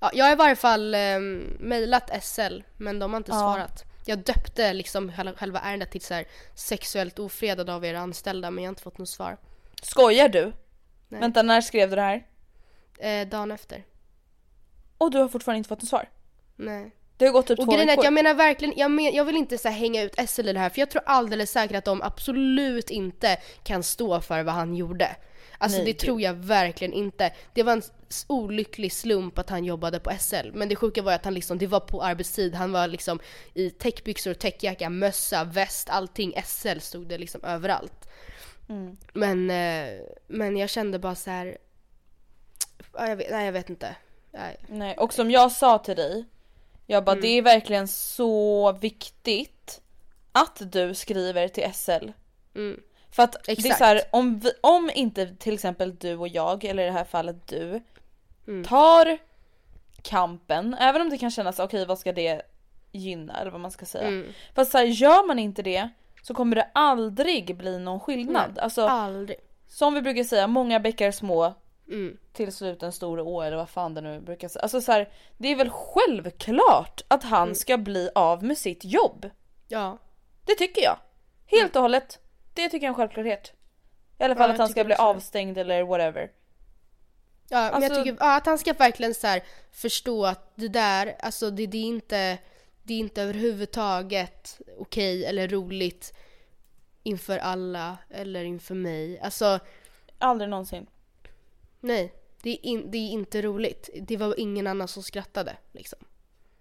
Ja, jag har i varje fall eh, mejlat SL, men de har inte
Ja.
svarat. Jag döpte liksom själva, ärendet till så här, sexuellt ofredad av era anställda, men jag har inte fått något svar.
Skojar du?
Nej.
Vänta när skrev du det här?
Eh, dagen efter.
Och du har fortfarande inte fått något svar?
Nej.
Det har gått typ
Och
två
grejen
veckor.
jag menar verkligen, jag, men, jag vill inte så hänga ut SL i det här, för jag tror alldeles säkert att de absolut inte kan stå för vad han gjorde. Alltså
Nej,
det
gud.
tror jag verkligen inte. Det var en olycklig slump att han jobbade på SL. Men det sjuka var att han liksom, det var på arbetstid, han var liksom i täckbyxor, täckjacka, mössa, väst, allting. SL stod det liksom överallt.
Mm.
Men, eh, men jag kände bara så här. ja, Jag vet, nej jag vet inte. Nej.
Nej, och som jag sa till dig, jag bara
Mm.
det är verkligen så viktigt att du skriver till SL.
Mm.
För att det är
Exakt.
så här, om, vi, om inte till exempel du och jag, eller i det här fallet du,
Mm.
tar kampen, även om det kan kännas okej vad ska det gynna eller vad man ska säga.
Mm.
Fast så här, gör man inte det så kommer det aldrig bli någon skillnad.
Nej,
Alltså
Aldrig.
som vi brukar säga, många bäckar små
Mm.
till slut en stor å eller vad fan det nu brukar säga. Alltså så här, det är väl självklart att han
Mm.
ska bli av med sitt jobb.
Ja.
Det tycker jag. Helt och hållet. Det tycker jag är en självklarhet. I alla fall
Ja,
att han ska bli avstängd eller whatever.
Ja, men
Alltså-
jag tycker ja, att han ska verkligen så här förstå att det där, alltså det, det är inte, det är inte överhuvudtaget okej eller roligt inför alla eller inför mig. Alltså
Aldrig någonsin.
Nej, det är, in, det är inte roligt. Det var ingen annan som skrattade liksom.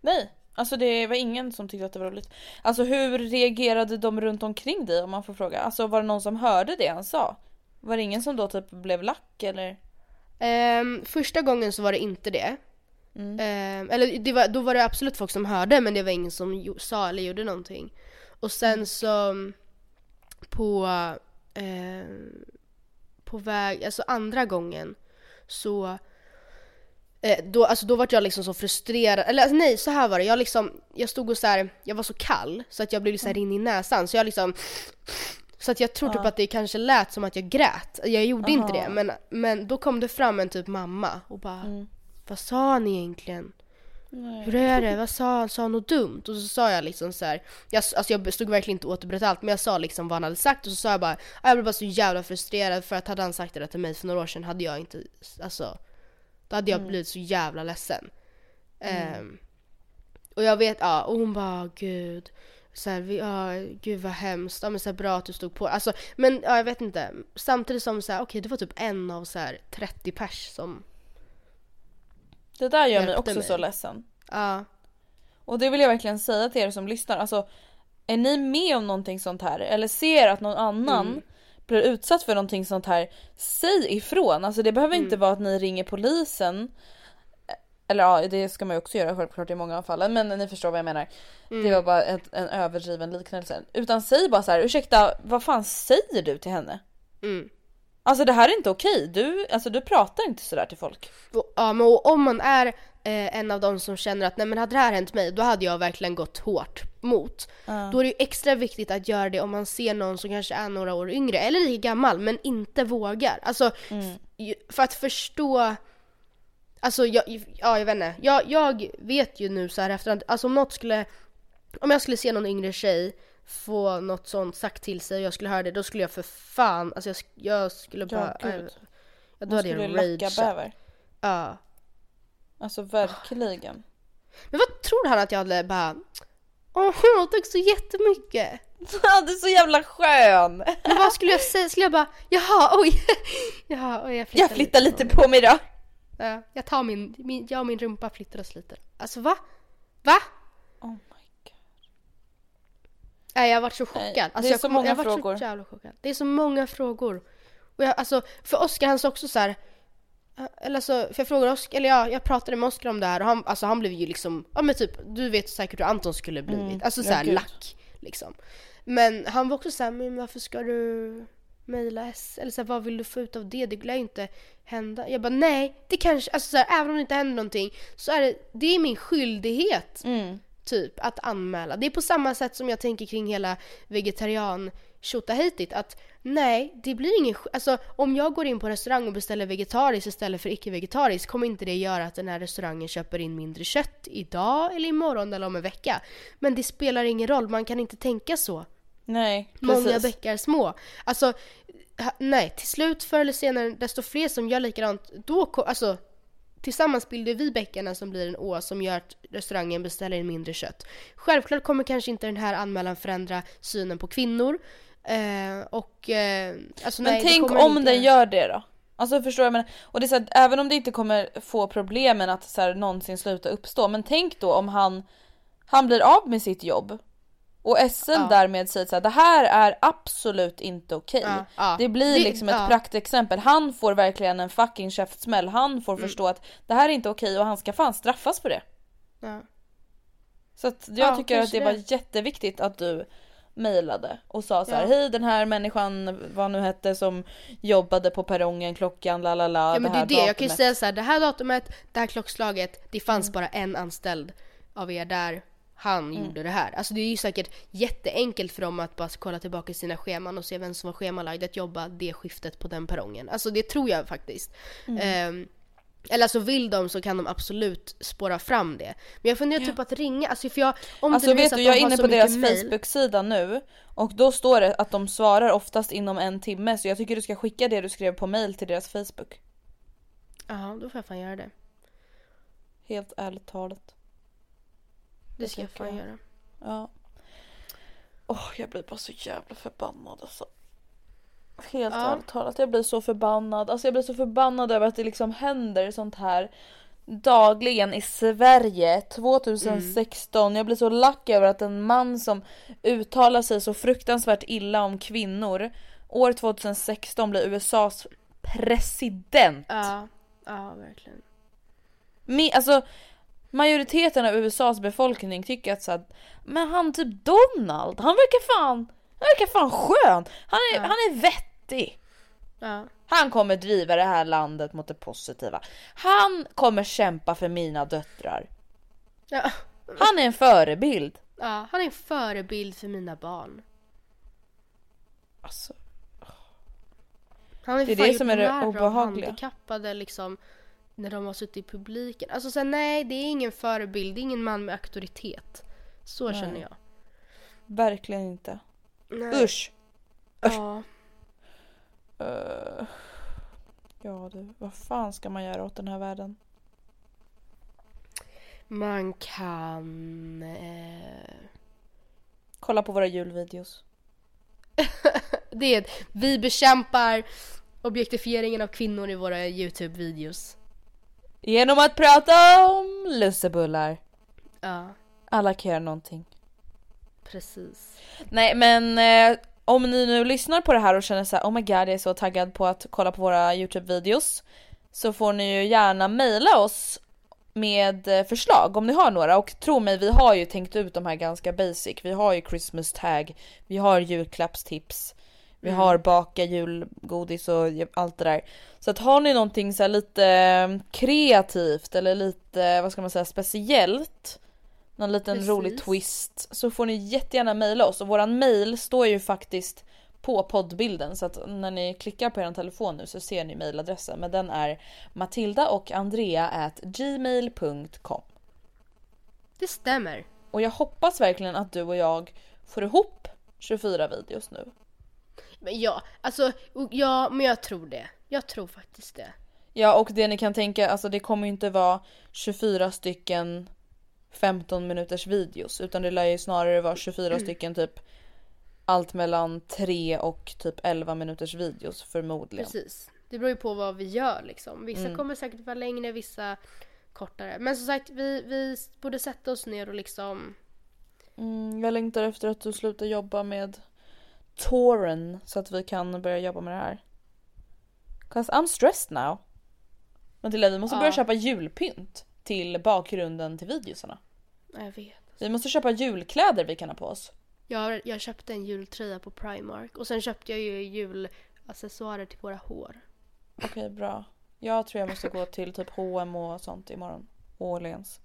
Nej, alltså det var ingen som tyckte att det var roligt. Alltså hur reagerade de runt omkring dig om man får fråga? Alltså var det någon som hörde det han sa? Var det ingen som då typ blev lack eller?
Ehm, första gången så var det inte det. Ehm, eller det var, då var det absolut folk som hörde men det var ingen som jo, sa eller gjorde någonting. Och sen så på, ehm, på väg, alltså andra gången så eh, då, alltså då var jag liksom så frustrerad, eller alltså, nej så här var det, jag liksom, jag stod och så här, jag var så kall så att jag blev så här rinnig i näsan. Så jag liksom så att jag tror typ att det kanske lät som att jag grät. Jag gjorde inte det men, men då kom det fram en typ mamma och bara Vad sa han egentligen? Hur är det? Vad sa han? Sa han något dumt? Och så sa jag liksom så här, jag, alltså jag stod verkligen inte och återberättade allt men jag sa liksom vad han hade sagt och så sa jag bara "Ah, Jag blev bara så jävla frustrerad för att hade han sagt det där till mig för några år sedan hade jag inte, alltså Då hade jag blivit så jävla ledsen. Ehm, och jag vet, ja, och hon bara gud så här, vi, ja, gud vad hemskt, ja, men så här, bra att du stod på Alltså, men ja, jag vet inte. Samtidigt som så här, okej det var typ en av så här 30 pers som,
Det där gör mig också
mig.
så ledsen.
ja.
Och det vill jag verkligen säga till er som lyssnar. Alltså, är ni med om någonting sånt här eller ser att någon annan
Mm.
blir utsatt för någonting sånt här, säg ifrån. Alltså det behöver
Mm.
inte vara att ni ringer polisen. Eller ja, det ska man ju också göra självklart i många av fallen men ni förstår vad jag menar.
Mm.
Det var bara ett, en överdriven liknelse. Utan säg bara så här, ursäkta vad fan säger du till henne?
Mm.
Alltså det här är inte okej, du, alltså, du pratar inte sådär till folk.
Och, ja, men och om man är eh, en av de som känner att nej men hade det här hänt mig då hade jag verkligen gått hårt mot. Då är det ju extra viktigt att göra det om man ser någon som kanske är några år yngre eller lika gammal men inte vågar. Alltså ju- för att förstå Alltså jag, ja jag vet inte. Jag, jag vet ju nu så här efterhand, alltså om något skulle Om jag skulle se någon yngre tjej få något sånt sagt till sig och jag skulle höra det då skulle jag för fan, alltså jag, jag skulle bara
gud.
äh, ja, då hade jag rageat.
bäver.
Ja.
Alltså verkligen.
Men vad tror han att jag hade bara Åh, tack så jättemycket!
du är så jävla skön!
Men vad skulle jag säga? Skulle jag bara Jaha, oj! Jaha, oj jag flyttar,
Jag flyttar lite på mig då.
Ja, jag tar min, min, jag och min rumpa flyttar oss lite. Alltså va? Va?
Oh my god.
Nej jag har varit så chockad.
Nej,
alltså,
det är
jag
så
kom-
många
jag
frågor.
Så jävla chockad. Det är så många frågor. Och jag, alltså, för Oskar han sa också så här. Eller alltså, för jag frågade Oskar, eller ja, jag pratade med Oskar om det här och han, alltså, han blev ju liksom, ja men typ, du vet säkert hur Anton skulle blivit. Alltså
ja,
såhär lack liksom. Men han var också såhär, men varför ska du mejla S? Eller såhär, vad vill du få ut av det? Det lär ju inte hända. Jag bara, nej, det kanske, alltså såhär, även om det inte händer någonting så är det, det är min skyldighet
Mm.
Typ att anmäla. Det är på samma sätt som jag tänker kring hela vegetarian tjottahejtigt att nej, det blir ingen Alltså om jag går in på restaurang och beställer vegetariskt istället för icke-vegetariskt kommer inte det göra att den här restaurangen köper in mindre kött idag eller imorgon eller om en vecka. Men det spelar ingen roll, man kan inte tänka så.
Nej,
Många
precis.
bäckar små. Alltså, nej, till slut förr eller senare, desto fler som gör likadant, då alltså Tillsammans bildar vi bäckarna som blir en å som gör att restaurangen beställer in mindre kött. Självklart kommer kanske inte den här anmälan förändra synen på kvinnor. Eh, och eh, alltså
Men
nej,
tänk om
inte-
den gör det då? Alltså förstår jag men Och det är så här, även om det inte kommer få problemen att så här, någonsin sluta uppstå men tänk då om han Han blir av med sitt jobb och SL
Ja.
därmed säger så här, det här är absolut inte okej.
Ja, ja.
Det blir
Det-
liksom ett
ja.
praktexempel. Han får verkligen en fucking käftsmäll. Han får
Mm.
förstå att det här är inte okej och han ska fan straffas för det.
Ja.
Så att jag
Ja,
tycker att det,
det.
var jätteviktigt att du mejlade och sa så här: hej den här människan, vad nu hette som jobbade på perrongen klockan la la la
Ja men det är det, jag kan ju
datumet."
säga så här, det här datumet, det här klockslaget, det
Mm.
fanns bara en anställd av er där han
Mm.
gjorde det här. Alltså det är ju säkert jätteenkelt för dem att bara kolla tillbaka i sina scheman och se vem som var schemalagd att jobba det skiftet på den perrongen. Alltså det tror jag faktiskt.
Mm.
Ehm, eller så vill de så kan de absolut spåra fram det. Men jag funderar typ att ringa, alltså för jag, om
Alltså
det
vet du,
att
jag är inne på deras Facebook-sida nu och då står det att de svarar oftast inom en timme så jag tycker du ska skicka det du skrev på mail till deras Facebook.
Ja, då får jag fan göra det.
Helt ärligt talat.
Det ska jag fan göra.
Ja. Åh, jag blir bara så jävla förbannad alltså. Helt
Ja.
ärligt talat, jag blir så förbannad. Alltså jag blir så förbannad över att det liksom händer sånt här dagligen i Sverige 2016. Jag blir så lack över att en man som uttalar sig så fruktansvärt illa om kvinnor år 2016 blir USAs president.
Ja, ja verkligen.
Me, alltså majoriteten av USAs befolkning tycker att så att, men han typ Donald, han verkar fan, han verkar fan skön. Han är, han är vettig.
Ja.
Han kommer driva det här landet mot det positiva. Han kommer kämpa för mina döttrar.
Ja.
Han är en förebild.
ja, han är en förebild för mina barn.
Alltså,
Han har
Det är det som är det obehagliga.
handikappade liksom när de har suttit i publiken. Alltså så här, nej det är ingen förebild, det är ingen man med auktoritet. Så känner jag.
verkligen inte.
Nej.
Usch.
Ja.
Uh, ja du, vad fan ska man göra åt den här världen?
Man kan... Eh,
Kolla på våra julvideos.
det är, vi bekämpar objektifieringen av kvinnor i våra YouTube-videos.
Genom att prata om lussebullar.
Ja,
Alla kan göra någonting.
precis.
Nej men eh, om ni nu lyssnar på det här och känner så här: oh my god jag är så taggad på att kolla på våra Youtube-videos så får ni ju gärna mejla oss med eh, förslag om ni har några och tro mig vi har ju tänkt ut de här ganska basic. Vi har ju Christmas tag, vi har julklappstips, vi har baka julgodis och allt det där. Så att har ni någonting så lite eh, kreativt eller lite vad ska man säga speciellt någon liten
Precis.
rolig twist så får ni jättegärna mejla oss och våran mail står ju faktiskt på poddbilden så att när ni klickar på er telefon nu så ser ni mailadressen men den är matilda och andrea at gmail.com
Det stämmer.
och jag hoppas verkligen att du och jag får ihop 24 videos nu.
Men ja, alltså ja, men jag tror det. Jag tror faktiskt det.
Ja och det ni kan tänka, alltså det kommer ju inte vara 24 stycken 15 minuters videos utan det lär ju snarare vara 24 stycken typ allt mellan 3 och typ 11 minuters videos förmodligen.
Precis. Det beror ju på vad vi gör liksom. Vissa
Mm.
kommer säkert vara längre, vissa kortare. Men som sagt, vi, vi borde sätta oss ner och liksom...
Mm, jag längtar efter att du slutar jobba med Toren så att vi kan börja jobba med det här. Cause I'm stressed now. Matilda vi måste
Ja.
börja köpa julpynt till bakgrunden till videosarna.
Ja, Jag vet.
Vi måste köpa julkläder vi kan ha på oss.
Jag, jag köpte en jultröja på Primark och sen köpte jag ju julaccessoarer till våra hår.
Okej bra. Jag tror jag måste gå till typ H&M och sånt imorgon. Och Åhléns.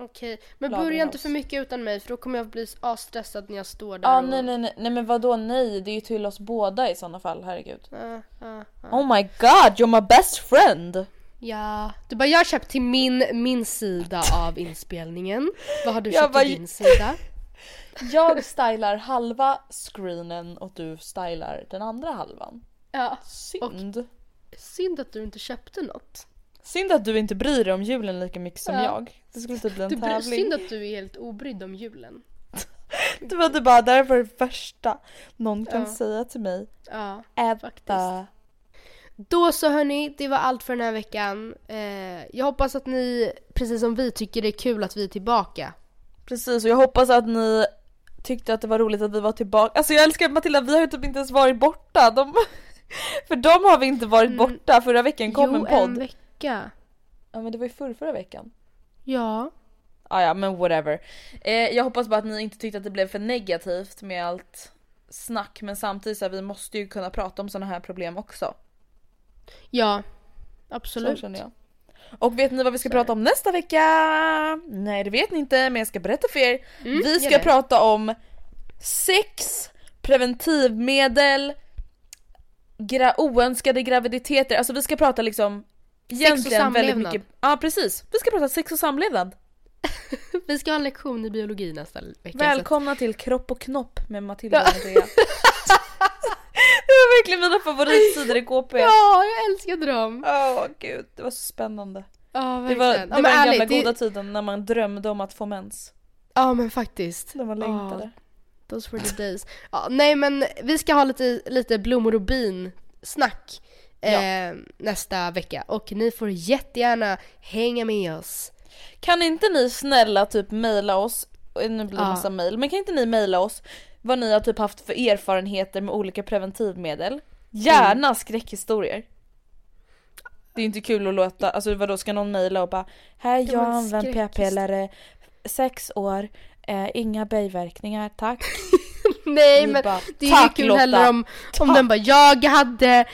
Okej, men
Lagerhaus.
börja inte för mycket utan mig för då kommer jag bli asstressad när jag står där
Ja
och...
nej nej nej nej men vadå nej det är ju till oss båda i sådana fall herregud.
Ja, ja, ja.
Oh my god you're my best friend!
Ja, du bara jag har köpt till min, min sida av inspelningen. Vad har du köpt
bara-
till din sida?
Jag stylar halva screenen och du stylar den andra halvan.
Ja,
Synd.
synd att du inte köpte något.
Synd att du inte bryr dig om julen lika mycket som
Ja.
jag. Det skulle typ bli en
Du,
tävling.
synd att du är helt obrydd om julen.
Du var du bara, det här var det värsta någon kan
Ja.
säga till mig.
Ja,
Ebba.
faktiskt. Då så hörni, det var allt för den här veckan. Eh, jag hoppas att ni, precis som vi, tycker det är kul att vi är tillbaka.
Precis och jag hoppas att ni tyckte att det var roligt att vi var tillbaka. Alltså jag älskar Matilda, vi har ju typ inte ens varit borta. De... För dem har vi inte varit borta. Förra veckan kom
Mm. jo,
en podd.
en vecka.
Ja men det var ju förra, förra veckan.
Ja.
Ah, ja men whatever. Eh, jag hoppas bara att ni inte tyckte att det blev för negativt med allt snack men samtidigt så här, vi måste ju kunna prata om sådana här problem också.
Ja.
Så
Absolut.
känner jag. Och vet ni vad vi ska prata om nästa vecka? Nej det vet ni inte men jag ska berätta för er.
Mm,
vi ska prata om sex, preventivmedel, gra- oönskade graviditeter. Alltså vi ska prata liksom egentligen väldigt
samlevnad.
mycket. Ja precis, vi ska prata sex och samlevnad.
Vi ska ha en lektion i biologi nästa vecka. så
Välkomna till Kropp och knopp med Matilda och Andrea. det var verkligen mina favoritsidor i KP.
Ja, jag älskade dem.
Åh gud, det var så spännande.
Ja,
Det
verkligen.
var, det
ja,
var den gamla goda
det...
tiden när man drömde om att få mens.
Ja, men faktiskt.
När man längtade.
Those were the days. Ja, nej, men vi ska ha lite, lite blommor och bin snack eh, nästa vecka. Och ni får jättegärna hänga med oss.
Kan inte ni snälla typ mejla oss, och nu blir det
Ja.
massa mejl, men kan inte ni mejla oss vad ni har typ haft för erfarenheter med olika preventivmedel? Gärna
Mm.
skräckhistorier. Det är inte kul att låta, alltså vadå ska någon mejla och bara Här jag har använt p-piller sex år, eh, inga biverkningar, tack.
Nej, men
bara,
det är
"Tack,
ju kul
Lotta."
heller om, om den bara jag hade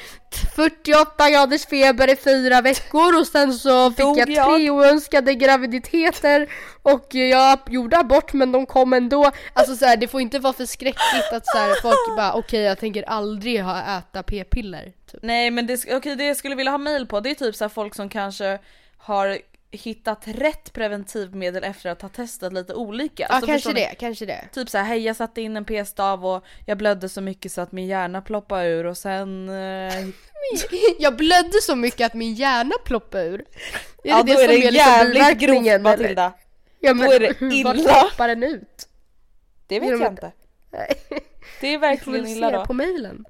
48 graders feber i fyra veckor och sen så fick
Dog
jag tre oönskade graviditeter och jag gjorde abort men de kom ändå. Alltså så här, det får inte vara för skräckigt att så här, folk bara okej jag tänker aldrig ha äta p-piller. Typ.
Nej men det, okej, det jag skulle vilja ha mail på det är typ så här folk som kanske har hittat rätt preventivmedel efter att ha testat lite olika.
Ja
Alltså,
kanske
ni?
det, kanske det.
Typ så här, hej jag satte in en p-stav och jag blödde så mycket så att min hjärna ploppade ur och sen... Eh,
Jag blödde så mycket att min hjärna ploppade ur. Är
ja då är det
liksom
jävligt grovt? Matilda.
Ja, men
Då är det
Vart
illa.
ploppar den ut?
Det vet jag
att-
inte. Det är verkligen illa då.
på mejlen.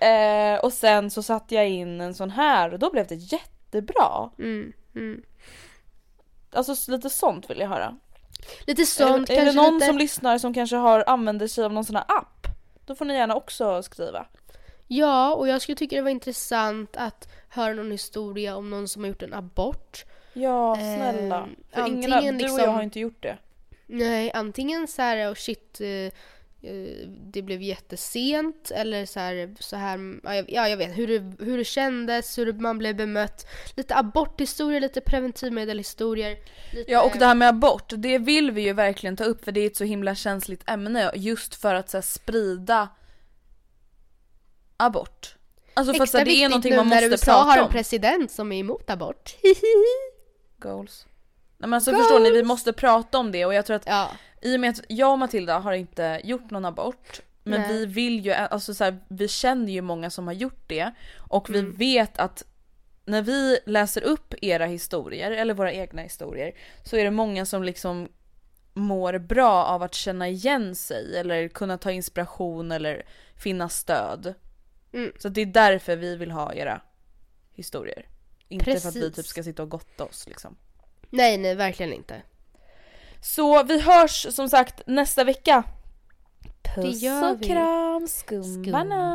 Eh, och sen så satte jag in en sån här och då blev det jättebra.
Mm, mm.
Alltså lite sånt vill jag höra.
Lite sånt,
är, är det någon
lite...
som lyssnar som kanske har använder sig av någon sån här app? Då får ni gärna också skriva.
Ja, och jag skulle tycka det var intressant att höra någon historia om någon som har gjort en abort.
Ja,
Eh,
snälla. För ingen,
antingen
du och jag
liksom-
har inte gjort det.
Nej, antingen så här, oh shit, eh, eh, det blev jättesent eller så här, så här ja, jag, ja, jag vet hur det, hur det kändes, hur man blev bemött. Lite aborthistorier, lite preventivmedelhistorier. Lite,
Ja och det här med abort, det vill vi ju verkligen ta upp för det är ett så himla känsligt ämne just för att så här, sprida abort. Alltså för att
Extra
här, det är någonting man
när
måste
USA har
prata
en
om.
president som är emot abort.
Goals. Nej men alltså förstår ni, vi måste prata om det och jag tror att
ja.
i och med att jag och Matilda har inte gjort någon abort men
Nej.
vi vill ju, alltså så här, vi känner ju många som har gjort det och vi
Mm.
vet att när vi läser upp era historier eller våra egna historier så är det många som liksom mår bra av att känna igen sig eller kunna ta inspiration eller finna stöd.
Mm.
Så det är därför vi vill ha era historier. Inte för att vi
Precis.
typ ska sitta och gotta oss liksom.
Nej, nej, verkligen inte.
Så vi hörs som sagt nästa vecka. Puss och kram!
Skumbanan!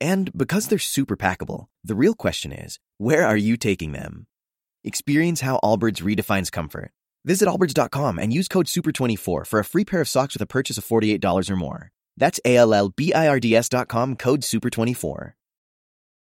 And because they're super packable, the real question is, where are you taking them? Experience how Allbirds redefines comfort. Visit allbirds.com and use code SUPER24 for a free pair of socks with a purchase of $48 or more. That's A L L B I R D S dot com code SUPER24.